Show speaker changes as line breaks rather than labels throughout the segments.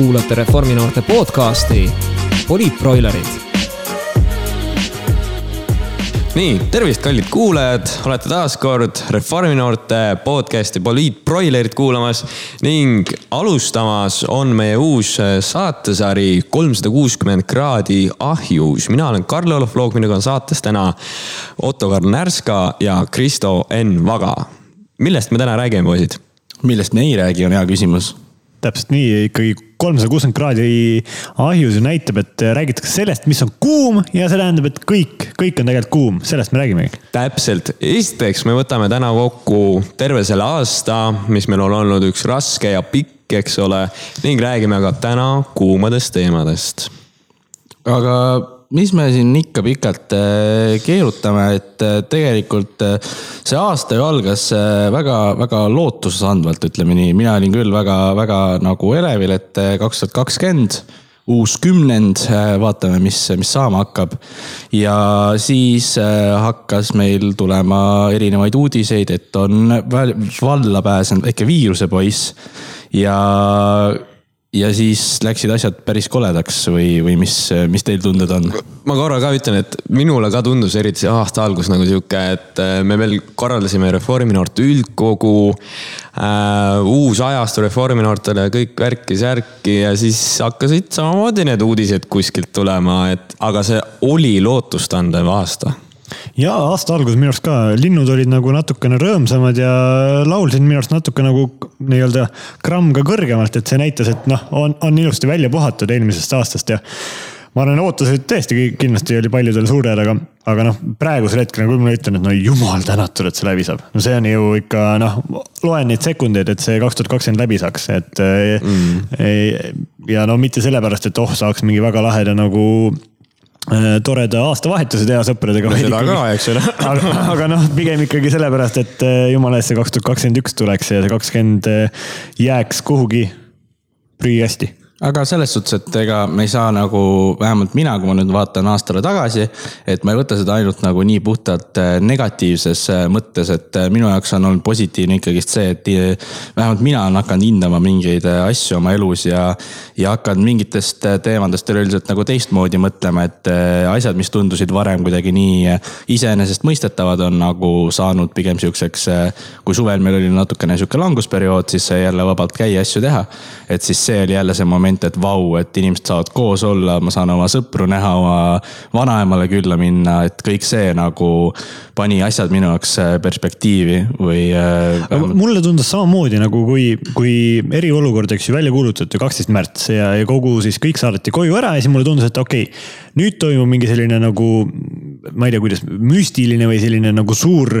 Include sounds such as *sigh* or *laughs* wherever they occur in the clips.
kuulate Reforminoorte podcasti Poliitbroilerid.
nii, tervist, kallid kuulajad, olete taas kord Reforminoorte podcasti Poliitbroilerid kuulamas ning alustamas on meie uus saatesari kolmsada kuuskümmend kraadi ahjus. mina olen Karl-Olof Loog, minuga on saates täna Otto-Karl Närska ja Kristo Enn Vaga. millest me täna räägime, poisid?
millest me ei räägi, on hea küsimus
täpselt nii, ikkagi kolmsada kuuskümmend kraadi ahjus ju näitab, et räägitakse sellest, mis on kuum ja see tähendab, et kõik, kõik on tegelikult kuum, sellest me räägimegi.
täpselt, esiteks me võtame täna kokku terve selle aasta, mis meil on olnud üks raske ja pikk, eks ole, ning räägime ka täna kuumadest teemadest.
aga mis me siin ikka pikalt äh, keerutame, et äh, tegelikult äh, see aasta ju algas väga-väga lootusandvalt, ütleme nii. mina olin küll väga-väga nagu elevil, et kaks tuhat kakskümmend uus kümnend, vaatame, mis, mis saama hakkab. ja siis hakkas meil tulema erinevaid uudiseid, et on valla pääsenud väike viirusepoiss ja ja siis läksid asjad päris koledaks või, või mis, mis teil tunded on?
ma korra ka ütlen, et minule ka tundus eriti see aasta algus nagu sihuke, et äh, me veel korraldasime Reforminoorte üldkogu äh,. uus ajastu Reforminoortele, kõik värki-särki ja siis hakkasid samamoodi need uudised kuskilt tulema, et aga see oli lootustandev aasta
ja aasta alguses minu arust ka linnud olid nagu natukene rõõmsamad ja laulsid minu arust natuke nagu nii-öelda gramm ka kõrgemalt, et see näitas, et noh, on, on ilusti välja puhatud eelmisest aastast ja ma arvan, ootused tõesti kindlasti oli paljudel suured, aga, aga noh, praegusel hetkel nagu ma ütlen, et no jumal tänatud, et see läbi saab. no see on ju ikka noh, loen neid sekundeid, et see kaks tuhat kakskümmend läbi saaks, et mm.. ja no mitte sellepärast, et oh, saaks mingi väga laheda nagu toreda aastavahetuse teha sõpradega.
seda ka, eks ole. *laughs*
aga, aga noh, pigem ikkagi sellepärast, et äh, jumala eest see kaks tuhat kakskümmend üks tuleks ja see kakskümmend äh, jääks kuhugi prügikasti
aga selles suhtes, et ega me ei saa nagu, vähemalt mina, kui ma nüüd vaatan aastale tagasi, et ma ei võta seda ainult nagu nii puhtalt äh, negatiivses äh, mõttes, et äh, minu jaoks on olnud positiivne ikkagist see, et vähemalt mina olen hakanud hindama mingeid asju oma elus ja, ja hakanud mingitest teemadest üleüldiselt nagu teistmoodi mõtlema, et asjad, mis tundusid varem kuidagi nii iseenesestmõistetavad, on nagu saanud pigem sihukeseks, kui suvel meil oli natukene sihuke langusperiood, siis sai jälle vabalt käia asju teha. et siis see oli jälle see moment moment, et vau, et inimesed saavad koos olla, ma saan oma sõpru näha, oma vanaemale külla minna, et kõik see nagu pani asjad minu jaoks äh, perspektiivi või
äh,. mulle tundus samamoodi nagu kui, kui eriolukord, eks ju, välja kuulutati kaksteist märts ja, ja kogu siis kõik saadeti koju ära ja siis mulle tundus, et okei okay,, nüüd toimub mingi selline nagu, ma ei tea, kuidas, müstiline või selline nagu suur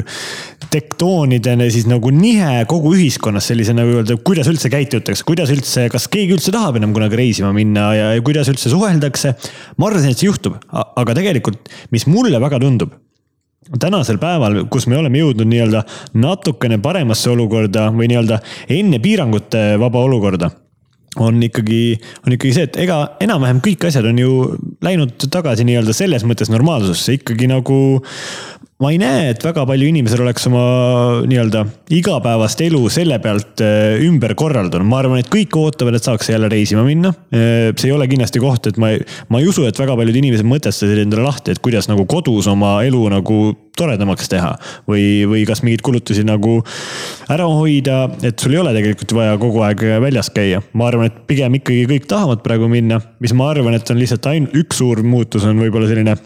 tektoonidene siis nagu nihe kogu ühiskonnas sellise nagu öelda, kuidas üldse käitutakse, kuidas üldse, kas keegi üldse tahab enam kunagi reisima minna ja, ja kuidas üldse suheldakse. ma arvasin, et see juhtub, aga tegelikult, mis mulle väga tundub tänasel päeval, kus me oleme jõudnud nii-öelda natukene paremasse olukorda või nii-öelda enne piirangute vaba olukorda on ikkagi, on ikkagi see, et ega enam-vähem kõik asjad on ju läinud tagasi nii-öelda selles mõttes normaalsusse ikkagi nagu ma ei näe, et väga palju inimesel oleks oma nii-öelda igapäevast elu selle pealt äh, ümber korraldanud. ma arvan, et kõik ootavad, et saaks jälle reisima minna. Äh, see ei ole kindlasti koht, et ma ei, ma ei usu, et väga paljud inimesed mõtestasid endale lahti, et kuidas nagu kodus oma elu nagu toredamaks teha. või, või kas mingeid kulutusi nagu ära hoida, et sul ei ole tegelikult vaja kogu aeg väljas käia. ma arvan, et pigem ikkagi kõik tahavad praegu minna, mis ma arvan, et on lihtsalt ainult üks suur muutus on võib-olla selline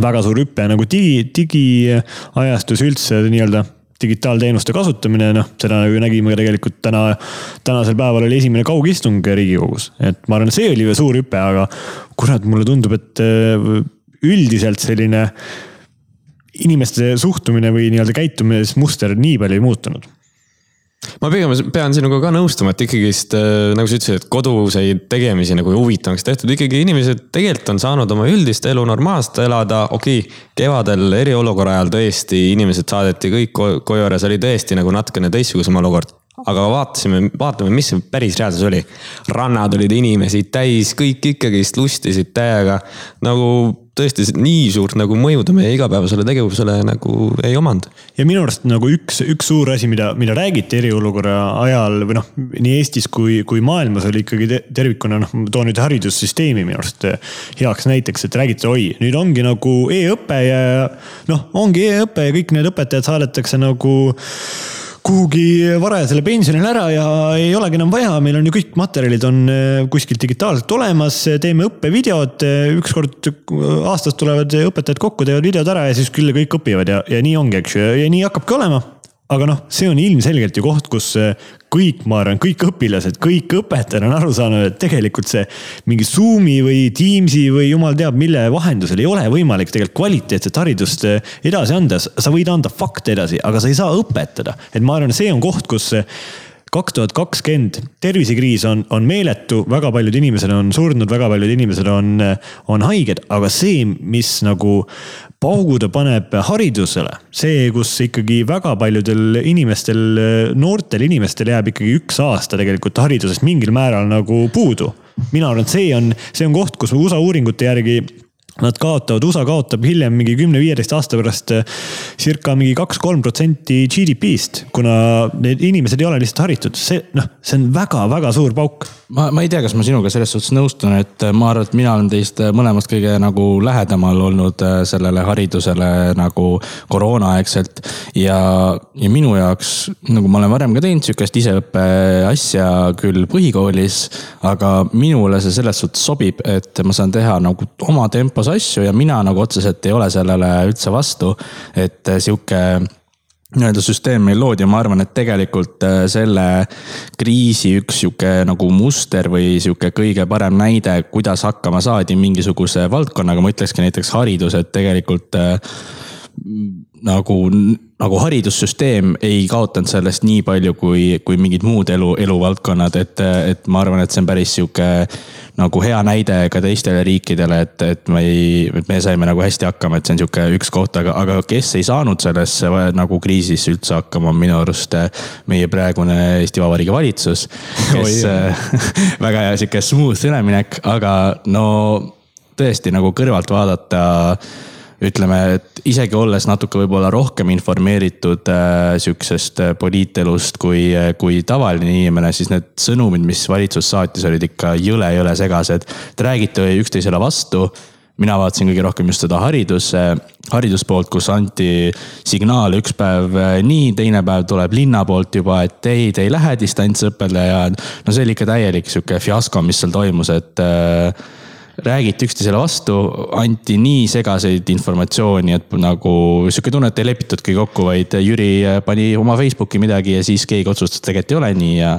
väga suur hüpe nagu digi, digiajastus üldse nii-öelda digitaalteenuste kasutamine, noh, seda ju nägime tegelikult täna, tänasel päeval oli esimene kaugistung Riigikogus. et ma arvan, see oli suur hüpe, aga kurat, mulle tundub, et äh, üldiselt selline inimeste suhtumine või nii-öelda käitumismuster nii palju ei muutunud
ma pigem pean sinuga ka nõustuma, et ikkagist äh, nagu sa ütlesid, et koduseid tegemisi nagu huvitavaks tehtud, ikkagi inimesed tegelikult on saanud oma üldist elu normaalselt elada, okei okay,. kevadel eriolukorra ajal tõesti inimesed saadeti kõik koju see oli tõesti nagu natukene teistsugusem olukord aga vaatasime, vaatame, mis see päris reaalsus oli. rannad olid inimesi täis, kõik ikkagist lustisid täiega. nagu tõesti nii suurt nagu mõju ta meie igapäevasele tegevusele nagu ei omanud.
ja minu arust nagu üks, üks suur asi, mida, mida räägiti eriolukorra ajal või noh, nii Eestis kui, kui maailmas oli ikkagi te, tervikuna noh, ma toon nüüd haridussüsteemi minu arust heaks näiteks, et räägiti, oi, nüüd ongi nagu e-õpe ja noh, ongi e-õpe ja kõik need õpetajad saadetakse nagu kuhugi varajasele pensionile ära ja ei olegi enam vaja, meil on ju kõik materjalid on äh, kuskilt digitaalselt olemas, teeme õppevideod, ükskord aastas tulevad õpetajad kokku, teevad videod ära ja siis küll kõik õpivad ja, ja nii ongi, eks ju, ja nii hakkabki olema aga noh, see on ilmselgelt ju koht, kus äh, kõik, ma arvan, kõik õpilased, kõik õpetajad on aru saanud, et tegelikult see mingi Zoom'i või Teams'i või jumal teab mille vahendusel ei ole võimalik tegelikult kvaliteetset haridust äh, edasi anda. sa võid anda fakte edasi, aga sa ei saa õpetada. et ma arvan, see on koht, kus äh, kaks tuhat kakskümmend, tervisekriis on, on meeletu, väga paljud inimesed on surnud, väga paljud inimesed on, on haiged, aga see, mis nagu paugu ta paneb haridusele, see, kus ikkagi väga paljudel inimestel, noortel inimestel jääb ikkagi üks aasta tegelikult haridusest mingil määral nagu puudu. mina arvan, et see on, see on koht, kus USA uuringute järgi Nad kaotavad, USA kaotab hiljem mingi kümne-viieteist aasta pärast eh, circa mingi kaks-kolm protsenti GDP-st, kuna need inimesed ei ole lihtsalt haritud. see noh, see on väga-väga suur pauk.
ma, ma ei tea, kas ma sinuga selles suhtes nõustun, et ma arvan, et mina olen teist mõlemast kõige nagu lähedamal olnud eh, sellele haridusele nagu koroonaaegselt. ja, ja minu jaoks, nagu ma olen varem ka teinud sihukest iseõppe asja küll põhikoolis, aga minule see selles suhtes sobib, et ma saan teha nagu oma tempos tempos asju ja mina nagu otseselt ei ole sellele üldse vastu. et äh, sihuke nii-öelda süsteem meil loodi ja ma arvan, et tegelikult äh, selle kriisi üks sihuke nagu muster või sihuke kõige parem näide, kuidas hakkama saadi mingisuguse valdkonnaga, ma ütlekski näiteks haridus, et tegelikult äh, nagu, nagu haridussüsteem ei kaotanud sellest nii palju kui, kui mingid muud elu, eluvaldkonnad, et, et ma arvan, et see on päris sihuke nagu hea näide ka teistele riikidele, et, et me ei, et me saime nagu hästi hakkama, et see on sihuke üks koht, aga, aga kes ei saanud sellesse nagu kriisis üldse hakkama, on minu arust meie praegune Eesti Vabariigi valitsus. kes *laughs* väga hea sihuke smooth üleminek, aga no tõesti nagu kõrvalt vaadata ütleme, et isegi olles natuke võib-olla rohkem informeeritud äh, sihukesest äh, poliitelust kui, äh, kui tavaline inimene, siis need sõnumid, mis valitsus saatis, olid ikka jõle-jõle segased. Te räägite üksteisele vastu mina vaatasin kõige rohkem just seda haridus, hariduspoolt, kus anti signaale üks päev äh, nii, teine päev tuleb linna poolt juba, et ei, te ei lähe distantsõppele ja no see oli ikka täielik sihuke fiasko, mis seal toimus, et äh, räägiti üksteisele vastu, anti nii segaseid informatsiooni, et nagu sihuke tunne, et ei lepitudki kokku, vaid Jüri pani oma Facebooki midagi ja siis keegi otsustas, et tegelikult ei ole nii ja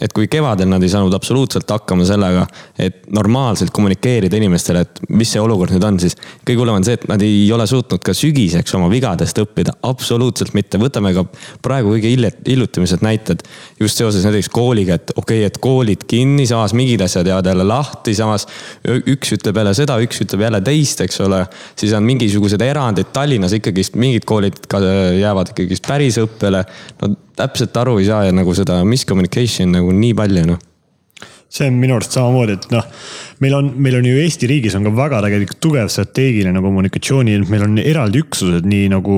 et kui kevadel nad ei saanud absoluutselt hakkama sellega, et normaalselt kommunikeerida inimestele, et mis see olukord nüüd on, siis kõige hullem on see, et nad ei ole suutnud ka sügiseks oma vigadest õppida, absoluutselt mitte. võtame ka praegu kõige hillutimised näited just seoses näiteks kooliga, et okei okay,, et koolid kinni, samas mingid asjad jäävad jälle lahti, samas üks ütleb jälle seda, üks ütleb jälle teist, eks ole. siis on mingisugused erandid, Tallinnas ikkagist mingid koolid ka jäävad ikkagist päris õppele. no täpselt aru ei saa ja nagu seda miscommunication nagu nii palju noh.
See on minu arust samamoodi, et noh, meil on, meil on ju Eesti riigis on ka väga tegelikult tugev strateegiline kommunikatsiooni, meil on eraldi üksused, nii nagu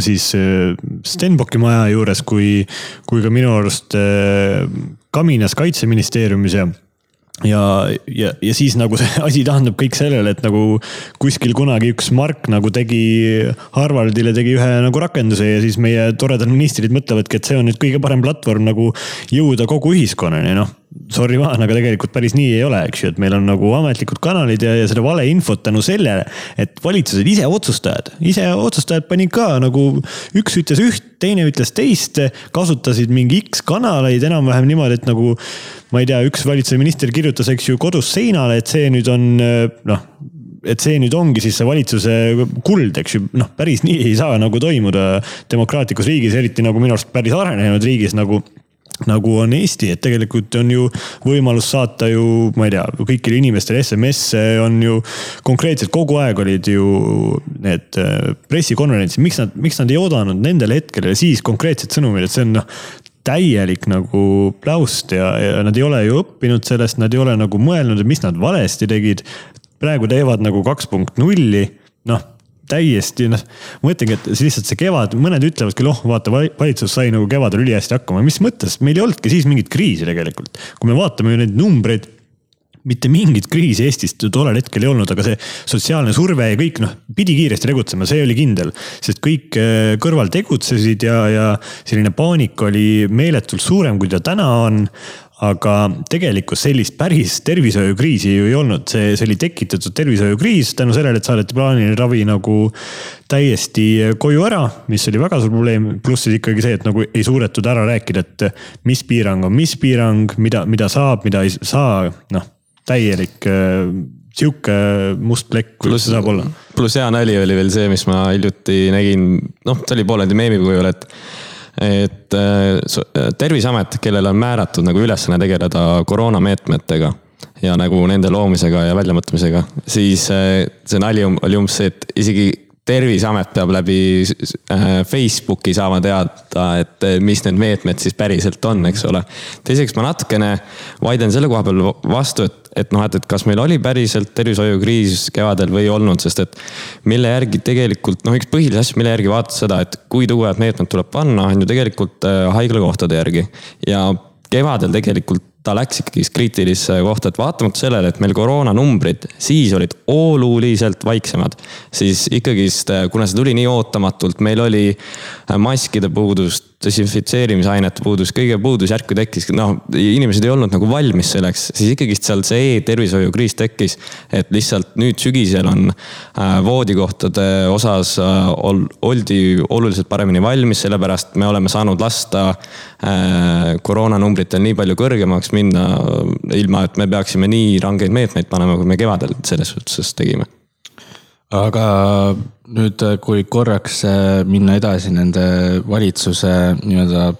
siis äh, Stenbocki maja juures kui, kui ka minu arust äh, Kaminas kaitseministeeriumis ja ja, ja, ja siis nagu see *laughs* asi taandub kõik sellele, et nagu kuskil kunagi üks Mark nagu tegi Harvardile tegi ühe nagu rakenduse ja siis meie toredad ministrid mõtlevadki, et see on nüüd kõige parem platvorm nagu jõuda kogu ühiskonnani, noh sorry man, aga tegelikult päris nii ei ole, eks ju, et meil on nagu ametlikud kanalid ja, ja seda valeinfot tänu sellele, et valitsused ise otsustajad, ise otsustajad panid ka nagu üks ütles üht, teine ütles teist, kasutasid mingi X kanaleid enam-vähem niimoodi, et nagu ma ei tea, üks valitsuse minister kirjutas, eks ju, kodus seinale, et see nüüd on noh et see nüüd ongi siis see valitsuse kuld, eks ju, noh, päris nii ei saa nagu toimuda demokraatlikus riigis, eriti nagu minu arust päris arenenud riigis nagu nagu on Eesti, et tegelikult on ju võimalus saata ju, ma ei tea, kõikidele inimestele SMS-e on ju konkreetselt kogu aeg olid ju need äh, pressikonverentsid, miks nad, miks nad ei oodanud nendel hetkedel siis konkreetset sõnumit, et see on noh täielik nagu pläust ja, ja nad ei ole ju õppinud sellest, nad ei ole nagu mõelnud, et mis nad valesti tegid. Praegu teevad nagu kaks punkt nulli, noh täiesti noh, ma mõtlengi, et see lihtsalt see kevad, mõned ütlevad küll, oh vaata, valitsus sai nagu kevadel ülihästi hakkama, mis mõttes, meil ei olnudki siis mingit kriisi tegelikult. kui me vaatame ju neid numbreid mitte mingit kriisi Eestis tollel hetkel ei olnud, aga see sotsiaalne surve ja kõik noh, pidi kiiresti tegutsema, see oli kindel. sest kõik äh, kõrval tegutsesid ja, ja selline paanika oli meeletult suurem, kui ta täna on aga tegelikult sellist päris tervishoiukriisi ju ei olnud, see, see oli tekitatud tervishoiukriis tänu sellele, et saadeti plaaniline ravi nagu täiesti koju ära, mis oli väga suur probleem, pluss siis ikkagi see, et nagu ei suudetud ära rääkida, et mis piirang on mis piirang, mida, mida saab, mida ei saa, noh täielik äh, sihuke must plekk, kuidas see saab olla.
pluss hea nali oli veel see, mis ma hiljuti nägin, noh, see oli pooleldi meemi kujul, et et äh, terviseamet, kellele on määratud nagu ülesanne tegeleda koroonameetmetega ja nagu nende loomisega ja väljamõtlemisega, siis äh, see nali oli umbes see, et isegi terviseamet peab läbi äh, Facebooki saama teada, et äh, mis need meetmed siis päriselt on, eks ole. teiseks ma natukene vaidlen selle koha peal vastu, et, et noh, et, et kas meil oli päriselt tervishoiukriis kevadel või ei olnud, sest et mille järgi tegelikult noh, üks põhilisi asju, mille järgi vaadata seda, et kui tugevad meetmed tuleb panna, on ju tegelikult äh, haiglakohtade järgi ja kevadel tegelikult ta läks ikkagi kriitilisse kohta, et vaatamata sellele, et meil koroonanumbrid siis olid oluliselt vaiksemad, siis ikkagist, kuna see tuli nii ootamatult, meil oli maskide puudust, desinfitseerimisainete puudus, kõige puudusjärku tekkis, noh, inimesed ei olnud nagu valmis selleks, siis ikkagist seal see e-tervishoiukriis tekkis. et lihtsalt nüüd sügisel on äh, voodikohtade osas äh, oldi oluliselt paremini valmis, sellepärast me oleme saanud lasta äh, koroonanumbritel nii palju kõrgemaks minna, ilma et me peaksime nii rangeid meetmeid panema, kui me kevadel selles suhtes tegime
aga nüüd, kui korraks äh, minna edasi nende valitsuse nii-öelda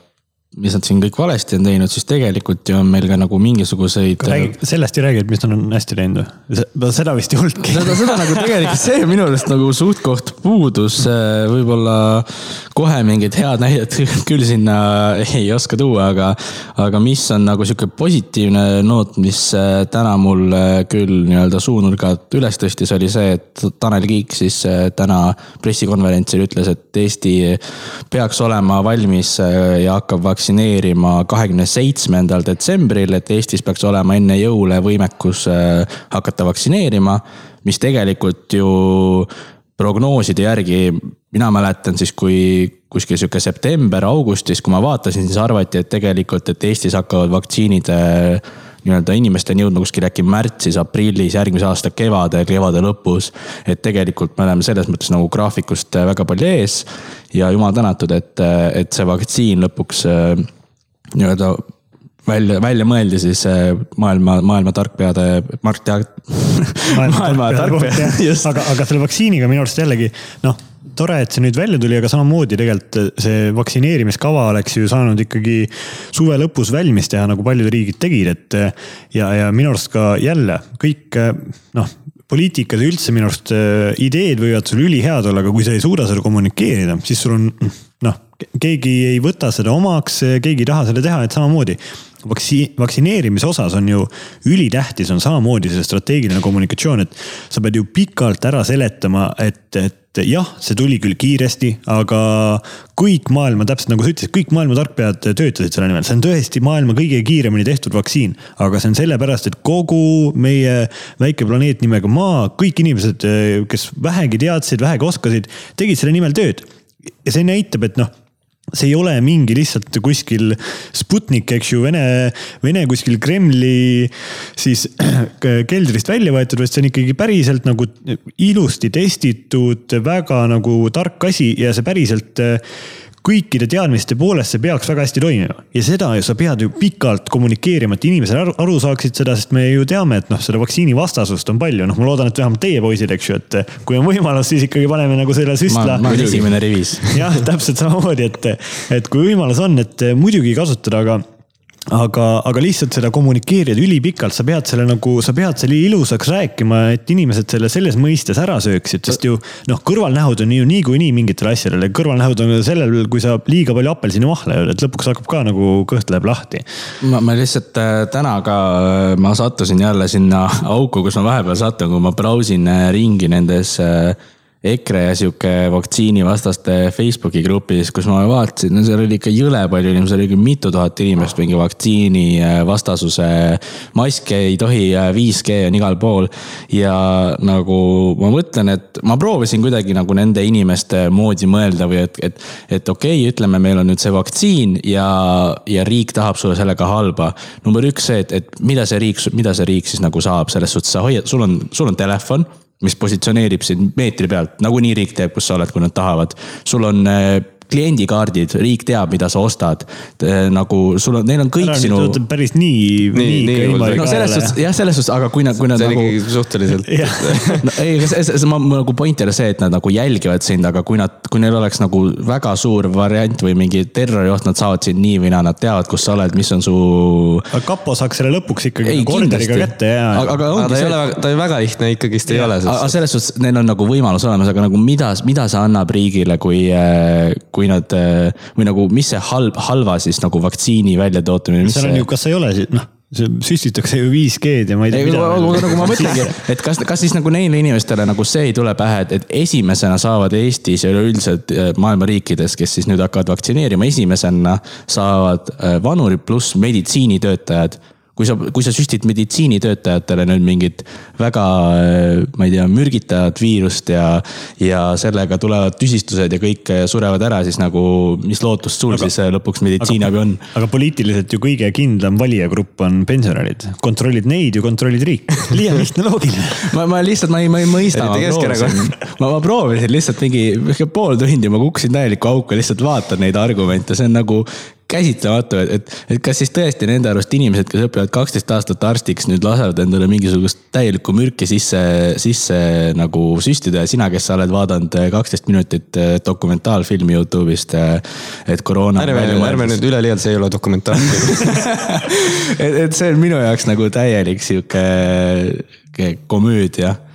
mis nad siin kõik valesti on teinud, siis tegelikult ju on meil ka nagu mingisuguseid.
sellest ei räägi, et mis nad on hästi teinud või? seda vist ei olnudki.
seda, seda nagu tegelikult see minu arust nagu suht-koht puudus, võib-olla kohe mingit head näidet *laughs* küll sinna ei oska tuua, aga, aga mis on nagu sihuke positiivne noot, mis äh, täna mul äh, küll nii-öelda suunurgad üles tõstis, oli see, et Tanel Kiik siis äh, täna pressikonverentsil ütles, et Eesti peaks olema valmis ja hakkab vaktsineerima vaktsineerima kahekümne seitsmendal detsembril, et Eestis peaks olema enne jõule võimekus äh, hakata vaktsineerima. mis tegelikult ju prognooside järgi, mina mäletan siis, kui kuskil sihuke september-augustis, kui ma vaatasin, siis arvati, et tegelikult, et Eestis hakkavad vaktsiinid nii-öelda inimesteni jõudma kuskil äkki märtsis, aprillis, järgmise aasta kevadel, kevade lõpus. et tegelikult me oleme selles mõttes nagu graafikust äh, väga palju ees ja jumal tänatud, et, et see vaktsiin lõpuks äh, nii-öelda välja, välja mõeldi siis äh, maailma, maailma tarkpeade, Mart Jaak *laughs*
maailma, maailma tarkpead, just. aga, aga selle vaktsiiniga minu arust jällegi noh, tore, et see nüüd välja tuli, aga samamoodi tegelikult see vaktsineerimiskava oleks ju saanud ikkagi suve lõpus valmis teha, nagu paljud riigid tegid, et. ja, ja minu arust ka jälle kõik noh, poliitikas üldse minu arust äh, ideed võivad sul ülihead olla, aga kui sa ei suuda seda kommunikeerida, siis sul on noh, keegi ei võta seda omaks, keegi ei taha seda teha, et samamoodi vaktsiin, vaktsineerimise osas on ju ülitähtis on samamoodi see strateegiline kommunikatsioon, et sa pead ju pikalt ära seletama, et, et jah, see tuli küll kiiresti, aga kõik maailma, täpselt nagu sa ütlesid, kõik maailma tarkpead töötasid selle nimel, see on tõesti maailma kõige kiiremini tehtud vaktsiin. aga see on sellepärast, et kogu meie väike planeet nimega Maa, kõik inimesed, kes vähegi teadsid, vähegi oskasid, tegid selle nimel tööd. ja see näitab, et noh see ei ole mingi lihtsalt kuskil Sputnik, eks ju, Vene, Vene kuskil Kremli siis *clears throat* keldrist välja võetud, vaid see on ikkagi päriselt nagu ilusti testitud, väga nagu tark asi ja see päriselt kõikide teadmiste poolest see peaks väga hästi toimima. ja seda ju sa pead ju pikalt kommunikeerima, et inimesed aru, aru saaksid seda, sest me ju teame, et noh, seda vaktsiini vastasust on palju, noh, ma loodan, et vähemalt teie poisid, eks ju, et kui on võimalus, siis ikkagi paneme nagu selle süstla.
ma olen esimene rivis. *laughs*
jah, täpselt samamoodi, et, et kui võimalus on, et muidugi kasutada, aga aga, aga lihtsalt seda kommunikeerida ülipikalt, sa pead selle nagu, sa pead selle ilusaks rääkima, et inimesed selle selles mõistes ära sööksid, sest ju noh, kõrvalnähud on ju niikuinii mingitele asjadele, kõrvalnähud on sellel, kui sa liiga palju apelsinivahla jood, et lõpuks hakkab ka nagu kõht läheb lahti.
ma, ma lihtsalt äh, täna ka, äh, ma sattusin jälle sinna auku, kus ma vahepeal satun, kui ma brausin äh, ringi nendes äh, EKRE ja sihuke vaktsiinivastaste Facebooki grupis, kus ma vaatasin, no seal oli ikka jõle palju inimesi, oli ikka mitu tuhat inimest mingi vaktsiini äh, maske ei tohi, 5G äh, on igal pool. ja nagu ma mõtlen, et ma proovisin kuidagi nagu nende inimeste moodi mõelda või et, et, et okei okay,, ütleme, meil on nüüd see vaktsiin ja, ja riik tahab sulle sellega halba. number üks see, et, et mida see riik, mida see riik siis nagu saab, selles suhtes sa hoiad, sul on, sul on telefon mis positsioneerib sind meetri pealt, nagunii riik teab, kus sa oled, kui nad tahavad. sul on äh, kliendikaardid, riik teab, mida sa ostad. nagu sul on, neil on kõik Ära sinu.
päris nii, nii,
nii. no selles suhtes, jah, selles suhtes, aga kui nad, kui nad
see nagu. suhteliselt *laughs* *laughs*
no, ei, see, see, ma nagu point ei ole see, et nad nagu jälgivad sind, aga kui nad, kui neil oleks nagu väga suur variant või mingi terrorioht, nad saavad sind nii või naa, nad teavad, kus sa oled, mis on su.
aga kapo saaks selle lõpuks ikkagi nagu orderiga kätte ja.
aga, aga, aga ta see... ei ole, ta väga lihtne ikkagist ei ole.
aga selles suhtes, neil on nagu võimalus olemas, aga nagu mida, mida see annab riigile, kui, kui kui nad või nagu, mis see halb, halva siis nagu vaktsiini väljatootamine.
seal on ju, kas ei ole, noh süstitakse ju 5G-d ja ma ei tea.
aga nagu ma mõtlengi, et kas, kas siis nagu neile inimestele nagu see ei tule pähe, et, et esimesena saavad Eestis ja üleüldiselt äh, maailma riikides, kes siis nüüd hakkavad vaktsineerima, esimesena saavad äh, vanurid pluss meditsiinitöötajad kui sa, kui sa süstid meditsiinitöötajatele nüüd mingit väga, ma ei tea, mürgitajat viirust ja, ja sellega tulevad tüsistused ja kõik surevad ära, siis nagu, mis lootust sul aga, siis lõpuks meditsiiniabi on?
aga poliitiliselt ju kõige kindlam valijagrupp on pensionärid. kontrollid neid ju kontrollid riiki. liiga lihtne loogiline *laughs*
ma, ma lihtsalt, ma ei, ma ei mõista. ma proovisin, ma, ma proovisin lihtsalt mingi, pool tundi, ma kukkusin täielikku auku, lihtsalt vaatan neid argumente, see on nagu käsitlematu, et, et, et kas siis tõesti nende arust inimesed, kes õpivad kaksteist aastat arstiks, nüüd lasevad endale mingisugust täielikku mürki sisse, sisse nagu süstida ja sina, kes sa oled vaadanud kaksteist minutit eh, dokumentaalfilmi Youtube'ist, eh, et koroona.
ärme, ärme nüüd üleliialt, see ei ole dokumentaalfilm *laughs*
et, et see on minu jaoks nagu täielik sihuke komöödia Äh,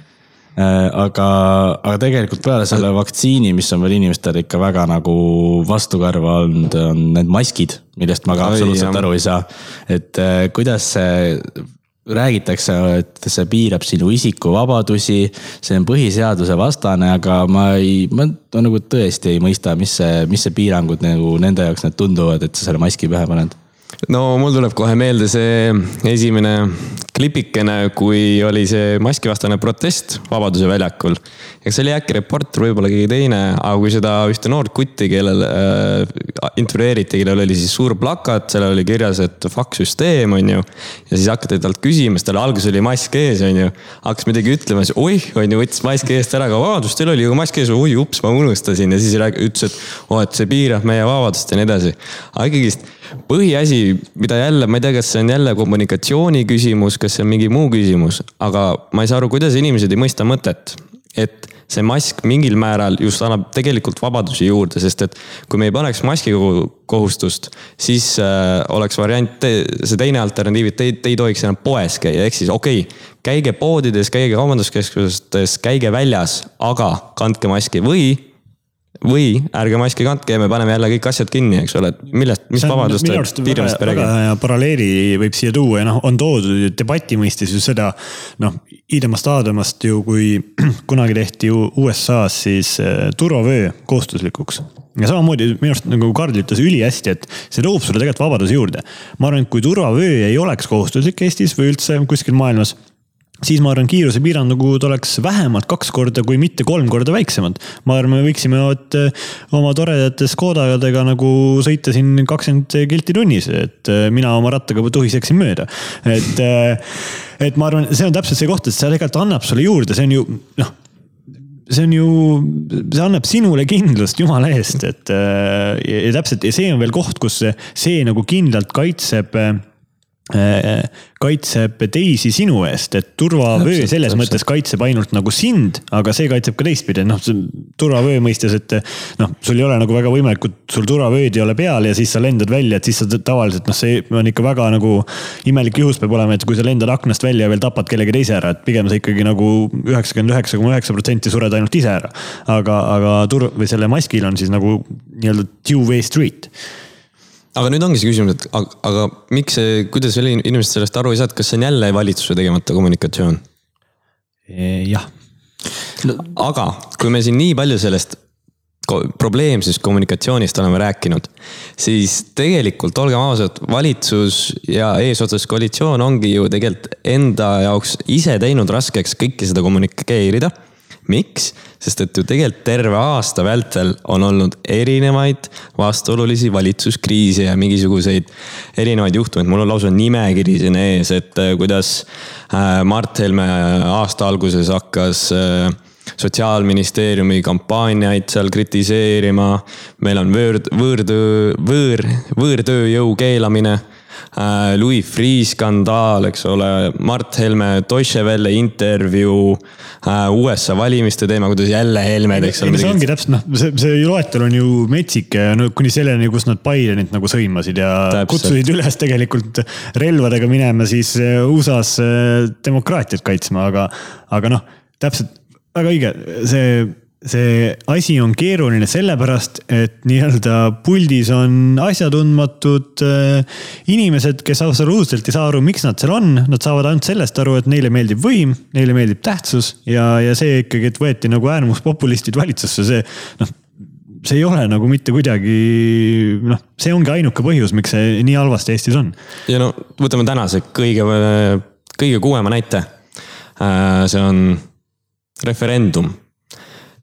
aga, aga tegelikult peale selle vaktsiini, mis on veel inimestele ikka väga nagu vastukarva olnud, on need maskid, millest ma ka Oi, absoluutselt jah. aru ei saa. et äh, kuidas see räägitakse, et see piirab sinu isikuvabadusi, see on põhiseaduse vastane, aga ma ei, ma nagu tõesti ei mõista, mis see, mis see piirangud nagu nende jaoks need tunduvad, et sa selle maski pähe paned
no mul tuleb kohe meelde see esimene klipikene, kui oli see maskivastane protest Vabaduse väljakul. eks see oli äkki reporter, võib-olla keegi teine, aga kui seda ühte noort kutti, kellel äh, intervjueeriti, kellel oli siis suur plakat, sellel oli kirjas, et fuck süsteem, on ju. ja siis hakati talt küsima, sest tal alguses oli mask ees, on ju. hakkas midagi ütlema, siis oih, on ju, võttis maski eest ära, aga vabandust, teil oli ju mask ees, oi ups, ma unustasin ja siis ütles, et oo oh,, et see piirab meie vabadust ja nii edasi. aga ikkagist põhiasi, mida jälle, ma ei tea, kas see on jälle kommunikatsiooni küsimus, kas see on mingi muu küsimus, aga ma ei saa aru, kuidas inimesed ei mõista mõtet. et see mask mingil määral just annab tegelikult vabadusi juurde, sest et kui me ei paneks maski kohustust, siis äh, oleks variant, see teine alternatiiv, et te, te ei tohiks enam poes käia, ehk siis okei okay,, käige poodides, käige kaubanduskeskustes, käige väljas, aga kandke maski või või ärge maski kandke ja me paneme jälle kõik asjad kinni, eks ole, et millest, mis vabadust
piiramist me räägime. paralleeli võib siia tuua ja noh, on toodud debati mõistes ju seda noh, idemast aadamast ju, kui *clears throat* kunagi tehti ju USA-s siis äh, turvavöö kohustuslikuks ja samamoodi minu arust nagu Karl ütles ülihästi, et see toob sulle tegelikult vabaduse juurde. ma arvan, et kui turvavöö ei oleks kohustuslik Eestis või üldse kuskil maailmas siis ma arvan, kiirusepiirangud oleks vähemalt kaks korda, kui mitte kolm korda väiksemad. ma arvan, me võiksime et, eh, oma toredate Škodadega nagu sõita siin kakskümmend kilti tunnis, et eh, mina oma rattaga tuhiseksin mööda. et, eh, et ma arvan, see on täpselt see koht, et see tegelikult annab sulle juurde, see on ju noh see on ju, see annab sinule kindlust jumala eest, et ja, ja täpselt ja see on veel koht, kus see, see nagu kindlalt kaitseb äh, kaitseb teisi sinu eest, et turvavöö
Täpselt,
selles
täpselt.
mõttes kaitseb ainult nagu sind, aga see kaitseb ka teistpidi, noh, turvavöö mõistes, et noh, sul ei ole nagu väga võimalikult, sul turvavööd ei ole peal ja siis sa lendad välja, et siis sa tavaliselt noh, see on ikka väga nagu imelik juhus peab olema, et kui sa lendad aknast välja ja veel tapad kellegi teise ära, et pigem sa ikkagi nagu üheksakümmend üheksa koma üheksa protsenti sured ainult ise ära. aga, aga tur- või selle maskil on siis nagu nii-öelda two-way street
aga nüüd ongi see küsimus, et aga, aga miks see, kuidas veel inimesed sellest aru ei saa, et kas see on jälle valitsuse tegemata kommunikatsioon?
jah
aga kui me siin nii palju sellest probleemsest kommunikatsioonist oleme rääkinud, siis tegelikult olgem ausad, valitsus ja eesotsas koalitsioon ongi ju tegelikult enda jaoks ise teinud raskeks kõike seda kommunikeerida. Miks? sest et ju tegelikult terve aasta vältel on olnud erinevaid vastuolulisi valitsuskriise ja mingisuguseid erinevaid juhtumeid, mul on lausa nimekiri siin ees, et äh, kuidas äh, Mart Helme aasta alguses hakkas äh, sotsiaalministeeriumi kampaaniaid seal kritiseerima. meil on võõr, võõrtöö, võõr, võõrtööjõu keelamine. Louis Freeh skandaal, eks ole, Mart Helme Deutsche Welle intervjuu. USA valimiste teema, kuidas jälle Helmed, eks ole.
see ongi täpselt noh, see, see loetelu on ju metsik ja no kuni selleni, kus nad Bidenit nagu sõimasid ja
Täpselt.
kutsusid üles tegelikult relvadega minema siis eh, USA-s demokraatiat kaitsma, aga, aga noh, täpselt väga õige, see, see asi on keeruline sellepärast, et nii-öelda puldis on asjatundmatud äh, inimesed, kes absoluutselt ei saa aru, miks nad seal on. Nad saavad ainult sellest aru, et neile meeldib võim, neile meeldib tähtsus ja, ja see ikkagi, et võeti nagu äärmuspopulistid valitsusse, see noh see ei ole nagu mitte kuidagi noh, see ongi ainuke põhjus, miks see nii halvasti Eestis on.
ja no võtame tänase kõige, kõige kuumema näite. see on referendum.